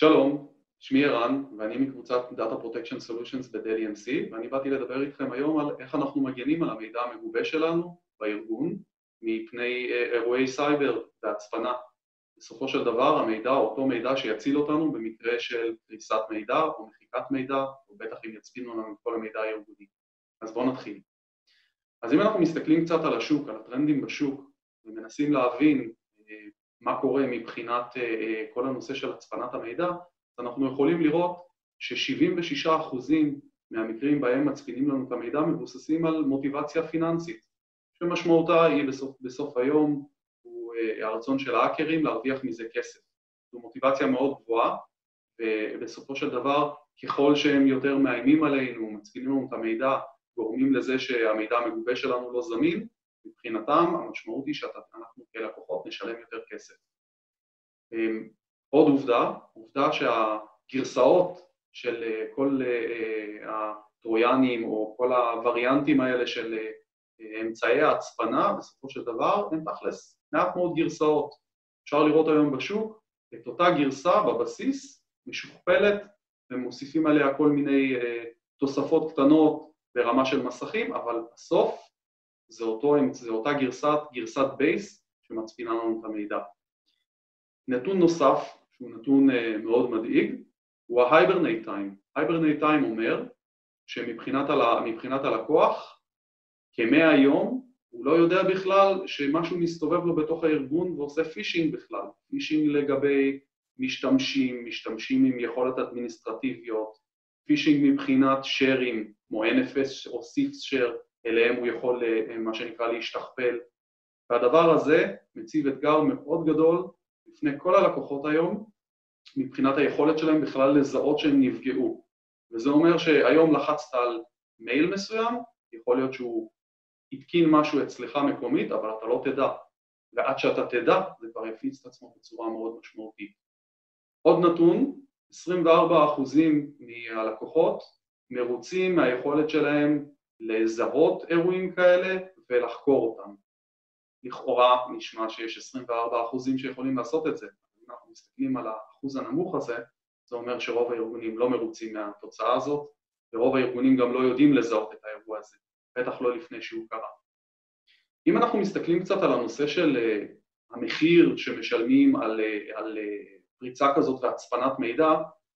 שלום, שמי ערן ואני מקבוצת Data Protection Solutions ב-Dell EMC ואני באתי לדבר איתכם היום על איך אנחנו מגנים על המידע המגובה שלנו בארגון מפני אירועי סייבר והצפנה. בסופו של דבר המידע, אותו מידע שיציל אותנו במקרה של קריסת מידע או מחיקת מידע, או בטח אם יצפינו לנו את כל המידע הארגוני. אז בואו נתחיל. אז אם אנחנו מסתכלים קצת על השוק, על הטרנדים בשוק, ומנסים להבין מה קורה מבחינת כל הנושא של הצפנת המידע, אנחנו יכולים לראות ש-76% מהמקרים בהם מצפינים לנו את המידע מבוססים על מוטיבציה פיננסית, שמשמעותה היא בסוף, בסוף היום הוא הרצון של האקרים להרוויח מזה כסף. זו מוטיבציה מאוד גבוהה, ובסופו של דבר ככל שהם יותר מאיימים עלינו, מצפינים לנו את המידע, גורמים לזה שהמידע המגובה שלנו לא זמין, מבחינתם המשמעות היא שאנחנו כלקוחות נשלם יותר כסף. עוד עובדה, עובדה שהגרסאות של כל הטרויאנים או כל הווריאנטים האלה של אמצעי ההצפנה בסופו של דבר הם תכלס מעט מאוד גרסאות. אפשר לראות היום בשוק את אותה גרסה בבסיס משוכפלת ומוסיפים עליה כל מיני תוספות קטנות ברמה של מסכים, אבל בסוף זה, אותו, זה אותה גרסת, גרסת base שמצפינה לנו את המידע. נתון נוסף, שהוא נתון מאוד מדאיג, הוא ה-hibernate time. hibernate time אומר שמבחינת הלקוח, כמאה יום הוא לא יודע בכלל שמשהו מסתובב לו בתוך הארגון ועושה פישינג בכלל, פישינג לגבי משתמשים, משתמשים עם יכולת אדמיניסטרטיביות, פישינג מבחינת שרים כמו NFS או SIFS share אליהם הוא יכול, מה שנקרא, להשתכפל. והדבר הזה מציב אתגר מאוד גדול לפני כל הלקוחות היום, מבחינת היכולת שלהם בכלל לזהות שהם נפגעו. וזה אומר שהיום לחצת על מייל מסוים, יכול להיות שהוא התקין משהו אצלך מקומית, אבל אתה לא תדע. ועד שאתה תדע, זה כבר יפיץ את עצמו בצורה מאוד משמעותית. עוד נתון, 24% מהלקוחות מרוצים מהיכולת שלהם לזהות אירועים כאלה ולחקור אותם. לכאורה נשמע שיש 24% שיכולים לעשות את זה. אם אנחנו מסתכלים על האחוז הנמוך הזה, זה אומר שרוב הארגונים לא מרוצים מהתוצאה הזאת, ורוב הארגונים גם לא יודעים לזהות את האירוע הזה, בטח לא לפני שהוא קרה. אם אנחנו מסתכלים קצת על הנושא של המחיר שמשלמים על, על פריצה כזאת והצפנת מידע,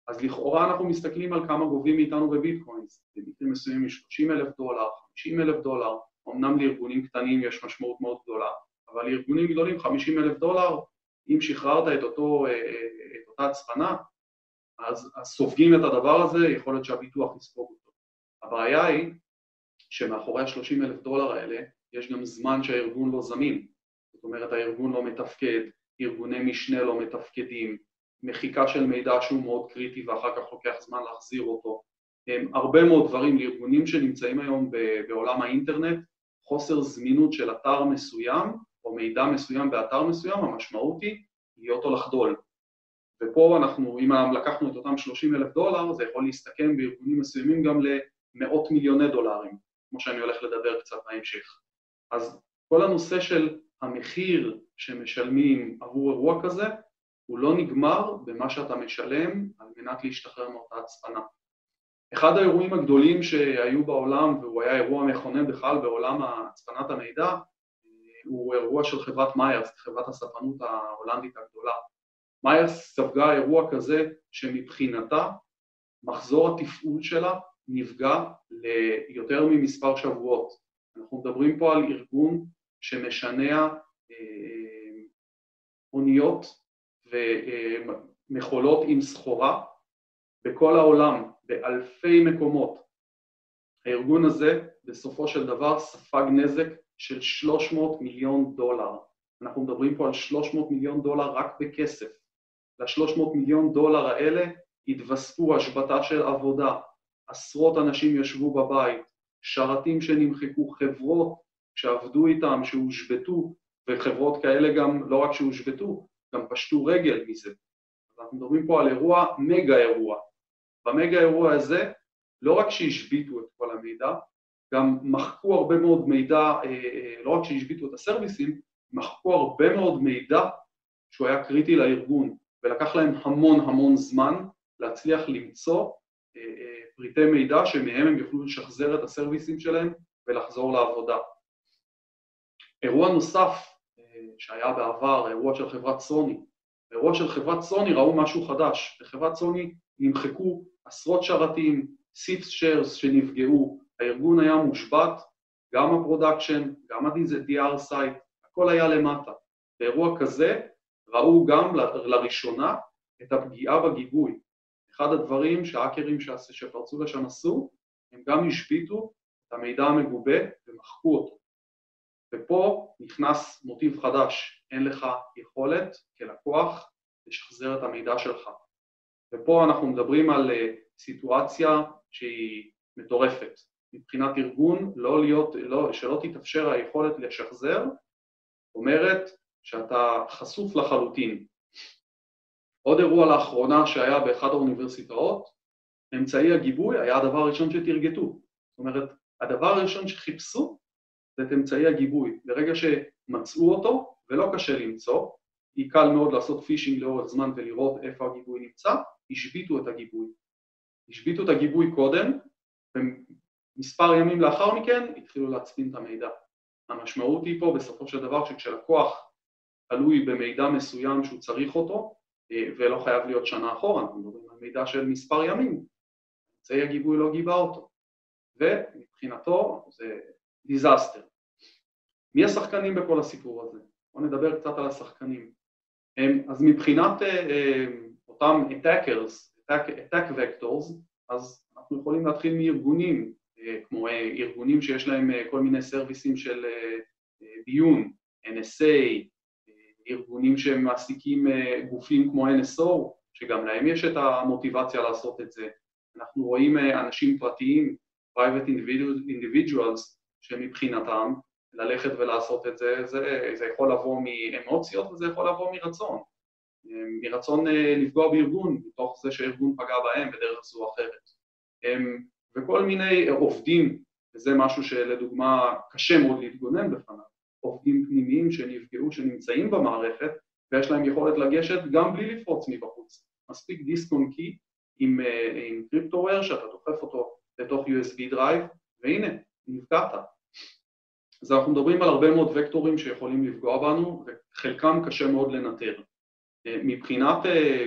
אז לכאורה אנחנו מסתכלים על כמה גובים מאיתנו בביטקוינס, במקרים מסוימים יש 30 אלף דולר, 50 אלף דולר, אמנם לארגונים קטנים יש משמעות מאוד גדולה, אבל לארגונים גדולים 50 אלף דולר, אם שחררת את, אותו, את אותה הצפנה, אז, אז סופגים את הדבר הזה, יכול להיות שהביטוח יספוג אותו. הבעיה היא שמאחורי ה-30 אלף דולר האלה יש גם זמן שהארגון לא זמין, זאת אומרת הארגון לא מתפקד, ארגוני משנה לא מתפקדים, מחיקה של מידע שהוא מאוד קריטי ואחר כך לוקח זמן להחזיר אותו. הרבה מאוד דברים לארגונים שנמצאים היום בעולם האינטרנט, חוסר זמינות של אתר מסוים או מידע מסוים באתר מסוים, המשמעות היא להיות או לחדול. ופה אנחנו, אם לקחנו את אותם 30 אלף דולר, זה יכול להסתכם בארגונים מסוימים גם למאות מיליוני דולרים, כמו שאני הולך לדבר קצת בהמשך. אז כל הנושא של המחיר שמשלמים עבור אירוע כזה, הוא לא נגמר במה שאתה משלם על מנת להשתחרר מאותה הצפנה. אחד האירועים הגדולים שהיו בעולם, והוא היה אירוע מכונן בכלל בעולם הצפנת המידע, הוא אירוע של חברת מיירס, חברת הספנות ההולנדית הגדולה. מיירס ספגה אירוע כזה שמבחינתה מחזור התפעול שלה נפגע ליותר ממספר שבועות. אנחנו מדברים פה על ארגון שמשנע אוניות ומכולות עם סחורה בכל העולם, באלפי מקומות. הארגון הזה בסופו של דבר ספג נזק של 300 מיליון דולר. אנחנו מדברים פה על 300 מיליון דולר רק בכסף. ל-300 מיליון דולר האלה התווספו השבתה של עבודה, עשרות אנשים ישבו בבית, שרתים שנמחקו, חברות שעבדו איתם, שהושבתו, וחברות כאלה גם לא רק שהושבתו, גם פשטו רגל מזה. אז אנחנו מדברים פה על אירוע, מגה אירוע. במגה אירוע הזה, לא רק שהשביתו את כל המידע, גם מחקו הרבה מאוד מידע, לא רק שהשביתו את הסרוויסים, מחקו הרבה מאוד מידע שהוא היה קריטי לארגון. ולקח להם המון המון זמן להצליח למצוא פריטי מידע שמהם הם יוכלו לשחזר את הסרוויסים שלהם ולחזור לעבודה. אירוע נוסף שהיה בעבר, אירוע של חברת סוני, באירוע של חברת סוני ראו משהו חדש, בחברת סוני נמחקו עשרות שרתים, סיפס שיירס שנפגעו, הארגון היה מושבת, גם ה production, גם ה-DR site, הכל היה למטה. באירוע כזה ראו גם לראשונה את הפגיעה בגיבוי. אחד הדברים שהאקרים שפרצו לשם עשו, הם גם השביתו את המידע המגובה ומחקו אותו. ופה נכנס מוטיב חדש, אין לך יכולת כלקוח לשחזר את המידע שלך. ופה אנחנו מדברים על אה, סיטואציה שהיא מטורפת. מבחינת ארגון, לא להיות, לא, שלא תתאפשר היכולת לשחזר, אומרת שאתה חשוף לחלוטין. עוד אירוע לאחרונה שהיה באחד האוניברסיטאות, אמצעי הגיבוי היה הדבר הראשון שתרגטו. זאת אומרת, הדבר הראשון שחיפשו זה את אמצעי הגיבוי. ברגע שמצאו אותו, ולא קשה למצוא, היא קל מאוד לעשות פישינג לאורך זמן ולראות איפה הגיבוי נמצא, השביתו את הגיבוי. השביתו את הגיבוי קודם, ומספר ימים לאחר מכן התחילו להצפין את המידע. המשמעות היא פה בסופו של דבר שכשלקוח תלוי במידע מסוים שהוא צריך אותו, אה, ולא חייב להיות שנה אחורה, אנחנו מדברים על מידע של מספר ימים, אמצעי הגיבוי לא גיבה אותו, ומבחינתו זה דיזסטר. מי השחקנים בכל הסיפור הזה? בואו נדבר קצת על השחקנים. אז מבחינת אה, אה, אותם attackers, attack, attack vectors, אז אנחנו יכולים להתחיל מארגונים, כמו ארגונים שיש להם כל מיני סרוויסים של דיון, NSA, ארגונים שמעסיקים גופים כמו NSO, שגם להם יש את המוטיבציה לעשות את זה. אנחנו רואים אנשים פרטיים, private individuals, שמבחינתם ללכת ולעשות את זה, זה, זה יכול לבוא מאמוציות וזה יכול לבוא מרצון. מרצון לפגוע בארגון, מתוך זה שהארגון פגע בהם בדרך זו או אחרת. וכל מיני עובדים, וזה משהו שלדוגמה קשה מאוד להתגונן בפניו, עובדים פנימיים שנפגעו, שנמצאים במערכת, ויש להם יכולת לגשת גם בלי לפרוץ מבחוץ. מספיק דיסק און קי עם, עם cryptoware שאתה דוחף אותו לתוך USB drive, והנה, נפגעת. אז אנחנו מדברים על הרבה מאוד וקטורים שיכולים לפגוע בנו, וחלקם קשה מאוד לנטר. מבחינת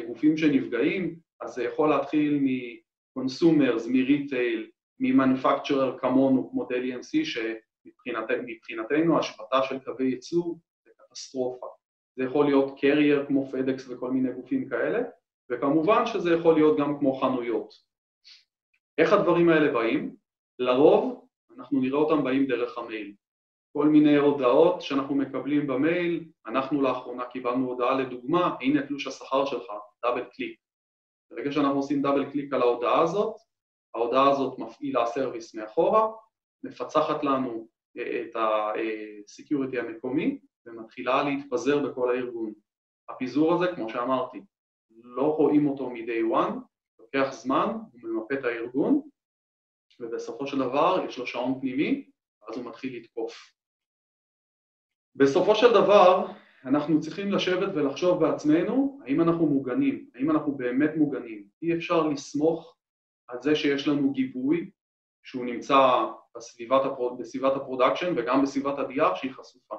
גופים שנפגעים, אז זה יכול להתחיל מ-consumers, מ-retail, מ-manufacturer כמונו, כמו דלי MC, שמבחינתנו השבתה של קווי ייצור זה קטסטרופה. זה יכול להיות קרייר כמו פדקס וכל מיני גופים כאלה, וכמובן שזה יכול להיות גם כמו חנויות. איך הדברים האלה באים? לרוב אנחנו נראה אותם באים דרך המייל. כל מיני הודעות שאנחנו מקבלים במייל, אנחנו לאחרונה קיבלנו הודעה לדוגמה, הנה תלוש השכר שלך, double click. ברגע שאנחנו עושים double click על ההודעה הזאת, ההודעה הזאת מפעילה service מאחורה, מפצחת לנו אה, את ה-security המקומי ומתחילה להתפזר בכל הארגון. הפיזור הזה, כמו שאמרתי, לא רואים אותו מ-day one, לוקח זמן, הוא ממפה את הארגון, ובסופו של דבר יש לו שעון פנימי, אז הוא מתחיל לתקוף. בסופו של דבר, אנחנו צריכים לשבת ולחשוב בעצמנו האם אנחנו מוגנים, האם אנחנו באמת מוגנים. אי אפשר לסמוך על זה שיש לנו גיבוי שהוא נמצא בסביבת, ה prod, בסביבת ה production וגם בסביבת ה-DR שהיא חשופה.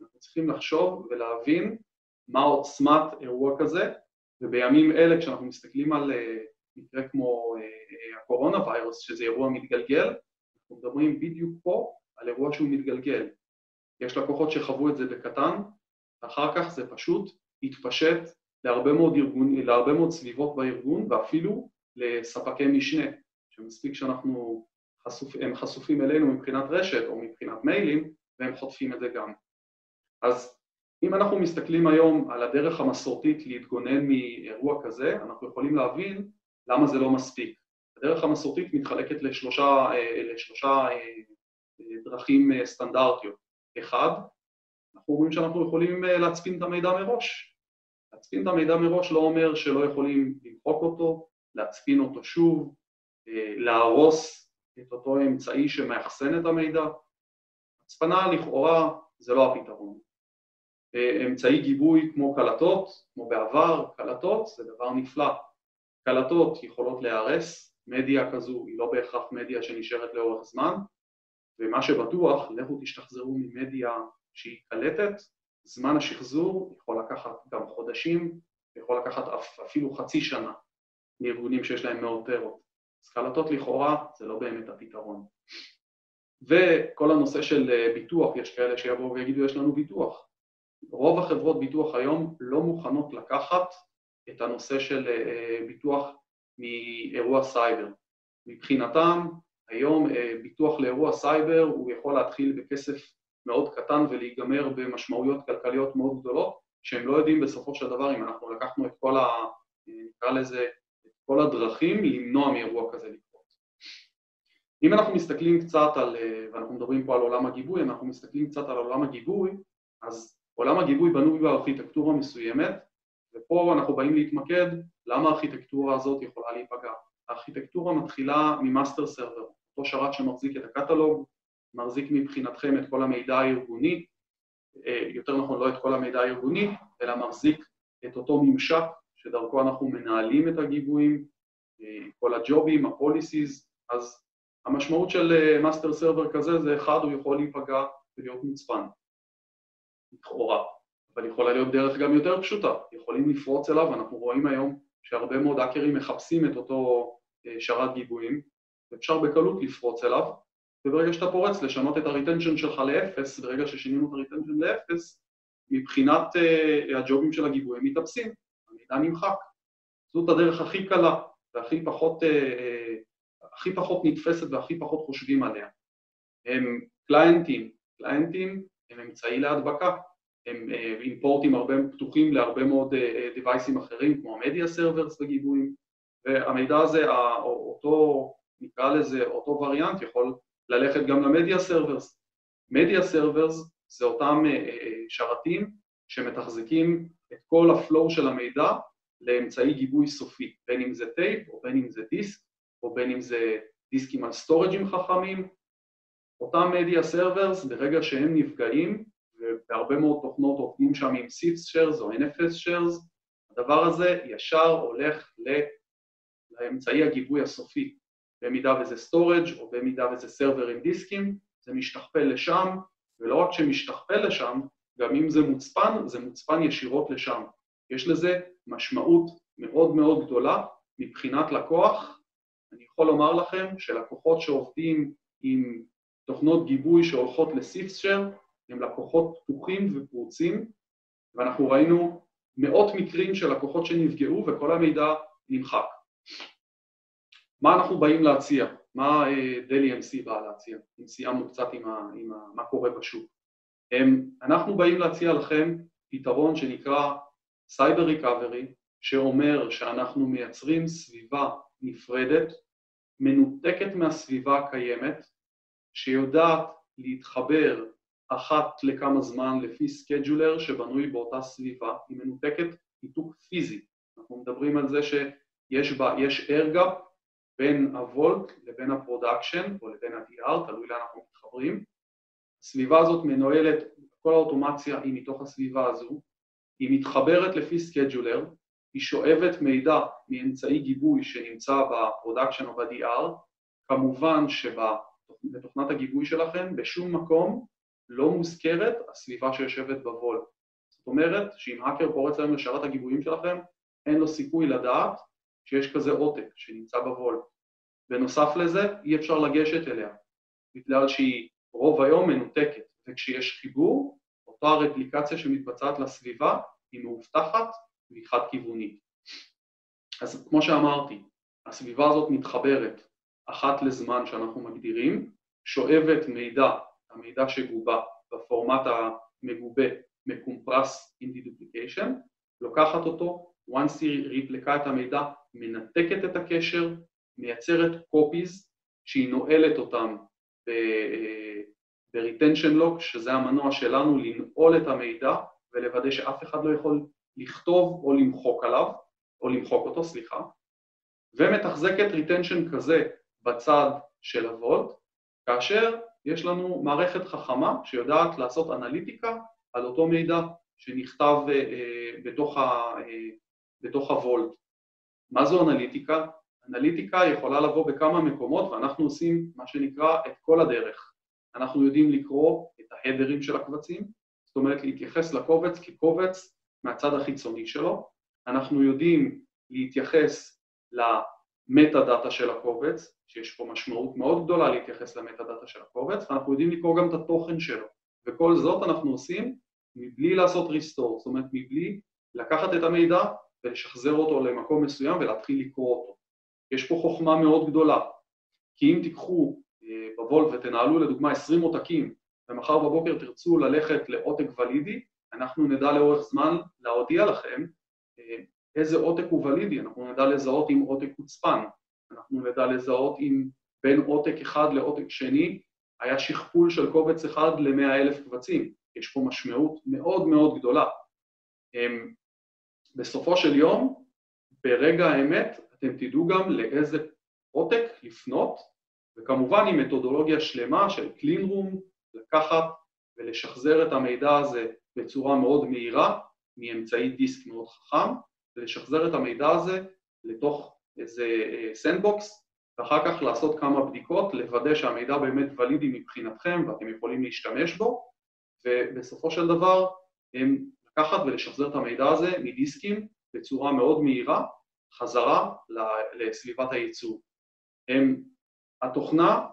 אנחנו צריכים לחשוב ולהבין מה עוצמת אירוע כזה, ובימים אלה כשאנחנו מסתכלים על אה, מקרה כמו אה, אה, הקורונה ויירוס, שזה אירוע מתגלגל, אנחנו מדברים בדיוק פה על אירוע שהוא מתגלגל. יש לקוחות שחוו את זה בקטן, ואחר כך זה פשוט התפשט להרבה מאוד, ארגון, להרבה מאוד סביבות בארגון ואפילו לספקי משנה, שמספיק שאנחנו חשופ, הם חשופים אלינו מבחינת רשת או מבחינת מיילים והם חוטפים את זה גם. אז אם אנחנו מסתכלים היום על הדרך המסורתית להתגונן מאירוע כזה, אנחנו יכולים להבין למה זה לא מספיק. הדרך המסורתית מתחלקת לשלושה, אה, לשלושה אה, דרכים אה, סטנדרטיות. אחד, אנחנו אומרים שאנחנו יכולים להצפין את המידע מראש. להצפין את המידע מראש לא אומר שלא יכולים למחוק אותו, להצפין אותו שוב, להרוס את אותו אמצעי שמאחסן את המידע. הצפנה לכאורה זה לא הפתרון. אמצעי גיבוי כמו קלטות, כמו בעבר, קלטות זה דבר נפלא. קלטות יכולות להיהרס, מדיה כזו היא לא בהכרח מדיה שנשארת לאורך זמן, ומה שבטוח, לכו תשתחזרו ממדיה שהיא קלטת, זמן השחזור יכול לקחת גם חודשים, יכול לקחת אפילו חצי שנה מארגונים שיש להם מאות טרות. אז קלטות לכאורה זה לא באמת הפתרון. וכל הנושא של ביטוח, יש כאלה שיבואו ויגידו יש לנו ביטוח. רוב החברות ביטוח היום לא מוכנות לקחת את הנושא של ביטוח מאירוע סייבר. מבחינתם, היום ביטוח לאירוע סייבר הוא יכול להתחיל בכסף מאוד קטן ולהיגמר במשמעויות כלכליות מאוד גדולות, שהם לא יודעים בסופו של דבר אם אנחנו לקחנו את כל ה... נקרא לזה, את כל הדרכים למנוע מאירוע כזה לקרות. אם אנחנו מסתכלים קצת על, ואנחנו מדברים פה על עולם הגיבוי, אנחנו מסתכלים קצת על עולם הגיבוי, אז עולם הגיבוי בנוי בארכיטקטורה מסוימת, ופה אנחנו באים להתמקד למה הארכיטקטורה הזאת יכולה להיפגע. הארכיטקטורה מתחילה מ master server, אותו שרת שמחזיק את הקטלוג, מחזיק מבחינתכם את כל המידע הארגוני, יותר נכון לא את כל המידע הארגוני, אלא מחזיק את אותו ממשק שדרכו אנחנו מנהלים את הגיבויים, כל הג'ובים, ה policies, אז המשמעות של master server כזה זה אחד, הוא יכול להיפגע ולהיות מוצפן, לכאורה, אבל יכולה להיות דרך גם יותר פשוטה, יכולים לפרוץ אליו, אנחנו רואים היום שהרבה מאוד האקרים מחפשים את אותו שרת גיבויים, ואפשר בקלות לפרוץ אליו, וברגע שאתה פורץ לשנות את ה retention שלך לאפס, ברגע ששינינו את ה retention לאפס, מבחינת אה, הג'ובים של הגיבוי הם מתאפסים, המידע נמחק. זאת הדרך הכי קלה והכי פחות, אה, אה, הכי פחות נתפסת והכי פחות חושבים עליה. הם קליינטים, קליינטים הם אמצעי להדבקה, הם אה, עם פורטים הרבה פתוחים להרבה מאוד דיווייסים אה, אחרים, כמו ה media servers בגיבויים, והמידע הזה, אותו, נקרא לזה, אותו וריאנט יכול ללכת גם ל media servers. media servers זה אותם שרתים שמתחזקים את כל ה flow של המידע לאמצעי גיבוי סופי, בין אם זה טייפ, או בין אם זה דיסק, או בין אם זה דיסקים על סטורג'ים חכמים. אותם media servers, ברגע שהם נפגעים, ובהרבה מאוד תוכנות עובדים שם עם CIFS shares או NFS shares, הדבר הזה ישר הולך לאמצעי הגיבוי הסופי. במידה וזה storage או במידה וזה סרבר עם דיסקים, זה משתכפל לשם, ולא רק שמשתכפל לשם, גם אם זה מוצפן, זה מוצפן ישירות לשם. יש לזה משמעות מאוד מאוד גדולה מבחינת לקוח. אני יכול לומר לכם שלקוחות שעובדים עם תוכנות גיבוי שהולכות לסיפסשר, הם לקוחות פתוחים ופרוצים, ואנחנו ראינו מאות מקרים של לקוחות שנפגעו וכל המידע נמחק. מה אנחנו באים להציע? מה דלי MC באה להציע? אם סיימנו קצת עם, ה, עם ה, מה קורה בשוק. אנחנו באים להציע לכם פתרון שנקרא סייבר ריקאברי, שאומר שאנחנו מייצרים סביבה נפרדת, מנותקת מהסביבה הקיימת, שיודעת להתחבר אחת לכמה זמן לפי scheduler שבנוי באותה סביבה, היא מנותקת ניתוק פיזי. אנחנו מדברים על זה שיש בה, יש air בין ה vault לבין ה production או לבין ה-DR, תלוי לאן אנחנו מתחברים. הסביבה הזאת מנוהלת, כל האוטומציה היא מתוך הסביבה הזו, היא מתחברת לפי scheduler, היא שואבת מידע מאמצעי גיבוי שנמצא ב production או ב-DR, כמובן שבתוכנת הגיבוי שלכם בשום מקום לא מוזכרת הסביבה שיושבת בוולט. זאת אומרת שאם האקר פורץ היום לשרת הגיבויים שלכם, אין לו סיכוי לדעת שיש כזה עותק שנמצא בוולט. בנוסף לזה, אי אפשר לגשת אליה, בגלל שהיא רוב היום מנותקת, וכשיש חיבור, אותה רפליקציה שמתבצעת לסביבה היא מאובטחת והיא חד-כיוונית. אז כמו שאמרתי, הסביבה הזאת מתחברת אחת לזמן שאנחנו מגדירים, שואבת מידע, המידע שגובה בפורמט המגובה מ compress and deduplication, לוקחת אותו, once היא ריפליקה את המידע, מנתקת את הקשר, מייצרת copies שהיא נועלת אותם ב-retention lock, שזה המנוע שלנו לנעול את המידע ולוודא שאף אחד לא יכול לכתוב או למחוק עליו, או למחוק אותו, סליחה, ומתחזקת retention כזה בצד של הוולט, כאשר יש לנו מערכת חכמה שיודעת לעשות אנליטיקה על אותו מידע שנכתב בתוך, ה, בתוך הוולט. מה זו אנליטיקה? אנליטיקה יכולה לבוא בכמה מקומות ואנחנו עושים מה שנקרא את כל הדרך. אנחנו יודעים לקרוא את ההדרים של הקבצים, זאת אומרת להתייחס לקובץ כקובץ מהצד החיצוני שלו, אנחנו יודעים להתייחס ל metadata של הקובץ, שיש פה משמעות מאוד גדולה להתייחס ל metadata של הקובץ, ואנחנו יודעים לקרוא גם את התוכן שלו, וכל זאת אנחנו עושים מבלי לעשות restore, זאת אומרת מבלי לקחת את המידע ולשחזר אותו למקום מסוים ולהתחיל לקרוא אותו. יש פה חוכמה מאוד גדולה, כי אם תיקחו אה, בוולט ותנהלו לדוגמה 20 עותקים ומחר בבוקר תרצו ללכת לעותק ולידי, אנחנו נדע לאורך זמן להודיע לכם אה, איזה עותק הוא ולידי, אנחנו נדע לזהות אם עותק הוצפן, אנחנו נדע לזהות אם בין עותק אחד לעותק שני היה שכפול של קובץ אחד ל-100 אלף קבצים, יש פה משמעות מאוד מאוד גדולה. בסופו של יום, ברגע האמת, אתם תדעו גם לאיזה עותק לפנות, וכמובן עם מתודולוגיה שלמה של clean room, לקחת ולשחזר את המידע הזה בצורה מאוד מהירה, מאמצעי דיסק מאוד חכם, ולשחזר את המידע הזה לתוך איזה sandbox, אה, ואחר כך לעשות כמה בדיקות, לוודא שהמידע באמת valid־י מבחינתכם ואתם יכולים להשתמש בו, ובסופו של דבר הם לקחת ולשחזר את המידע הזה מדיסקים בצורה מאוד מהירה, חזרה לסביבת הייצור. הם, התוכנה,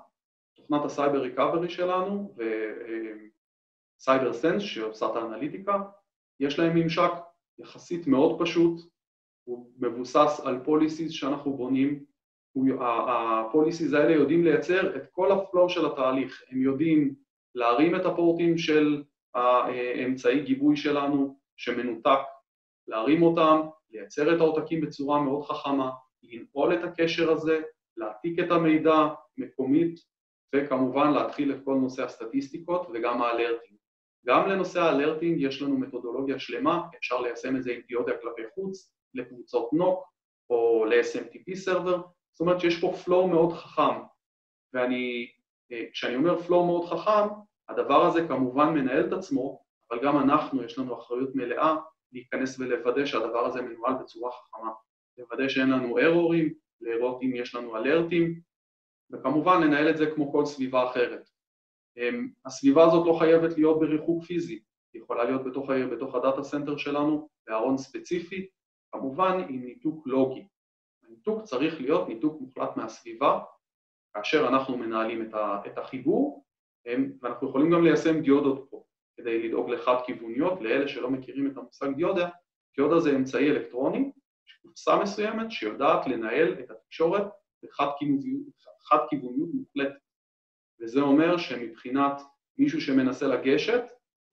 תוכנת ה Cyber Recovery שלנו ו Cyber Sense שעושה את האנליטיקה, יש להם ממשק יחסית מאוד פשוט, הוא מבוסס על policies שאנחנו בונים, ה policies האלה יודעים לייצר את כל ה flow של התהליך, הם יודעים להרים את הפורטים של האמצעי גיבוי שלנו שמנותק, להרים אותם, לייצר את העותקים בצורה מאוד חכמה, לנעול את הקשר הזה, להעתיק את המידע מקומית, וכמובן להתחיל את כל נושא הסטטיסטיקות וגם האלרטים. גם לנושא האלרטינג יש לנו מתודולוגיה שלמה, אפשר ליישם את זה עם דיודיה כלפי חוץ, לקבוצות נוק או ל-SMTP סרבר, זאת אומרת שיש פה flow מאוד חכם, ואני, אה, כשאני אומר flow מאוד חכם, הדבר הזה כמובן מנהל את עצמו, אבל גם אנחנו, יש לנו אחריות מלאה להיכנס ולוודא שהדבר הזה מנוהל בצורה חכמה, לוודא שאין לנו ארורים, לראות אם יש לנו alertים, וכמובן לנהל את זה כמו כל סביבה אחרת. אמ, הסביבה הזאת לא חייבת להיות בריחוק פיזי, היא יכולה להיות בתוך, בתוך ה data center שלנו, בארון ספציפי, כמובן עם ניתוק לוגי. הניתוק צריך להיות ניתוק מוחלט מהסביבה, כאשר אנחנו מנהלים את החיבור, אמ, ואנחנו יכולים גם ליישם דיודות פה. כדי לדאוג לחד-כיווניות, לאלה שלא מכירים את המושג דיודה, דיודה זה אמצעי אלקטרוני, קבוצה מסוימת שיודעת לנהל את התקשורת בחד-כיווניות מוחלטת. וזה אומר שמבחינת מישהו שמנסה לגשת,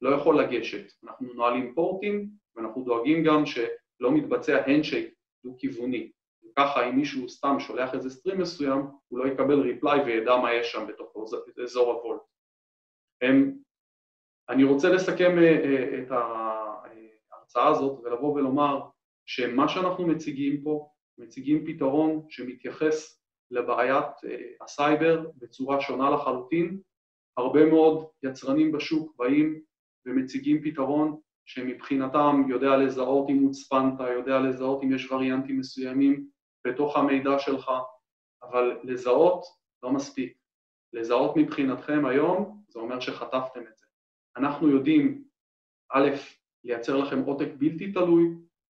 לא יכול לגשת. אנחנו נועלים פורטים ואנחנו דואגים גם שלא מתבצע handshake דו-כיווני. וככה אם מישהו סתם שולח איזה stream מסוים, הוא לא יקבל reply וידע מה יש שם בתוך אזור ה vault. אני רוצה לסכם אה, אה, את ההרצאה הזאת ולבוא ולומר שמה שאנחנו מציגים פה, מציגים פתרון שמתייחס לבעיית אה, הסייבר בצורה שונה לחלוטין. הרבה מאוד יצרנים בשוק באים ומציגים פתרון שמבחינתם יודע לזהות אם הוצפנת, יודע לזהות אם יש וריאנטים מסוימים בתוך המידע שלך, אבל לזהות לא מספיק. לזהות מבחינתכם היום זה אומר שחטפתם את זה. אנחנו יודעים, א', לייצר לכם עותק בלתי תלוי,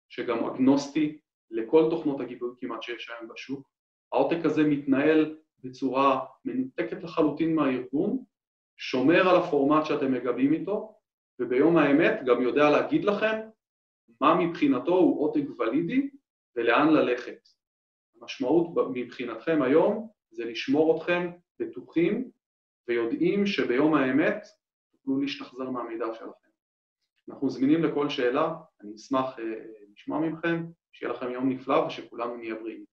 שגם אגנוסטי לכל תוכנות הגיבוי כמעט שיש היום בשוק. העותק הזה מתנהל בצורה מנותקת לחלוטין מהארגון, שומר על הפורמט שאתם מגבים איתו, וביום האמת גם יודע להגיד לכם מה מבחינתו הוא עותק ולידי ולאן ללכת. המשמעות מבחינתכם היום זה לשמור אתכם בטוחים ויודעים שביום האמת תוכלו להשתחזר מהמידע שלכם. אנחנו זמינים לכל שאלה, אני אשמח אה, לשמוע מכם, שיהיה לכם יום נפלא ושכולנו נהיה בריאים.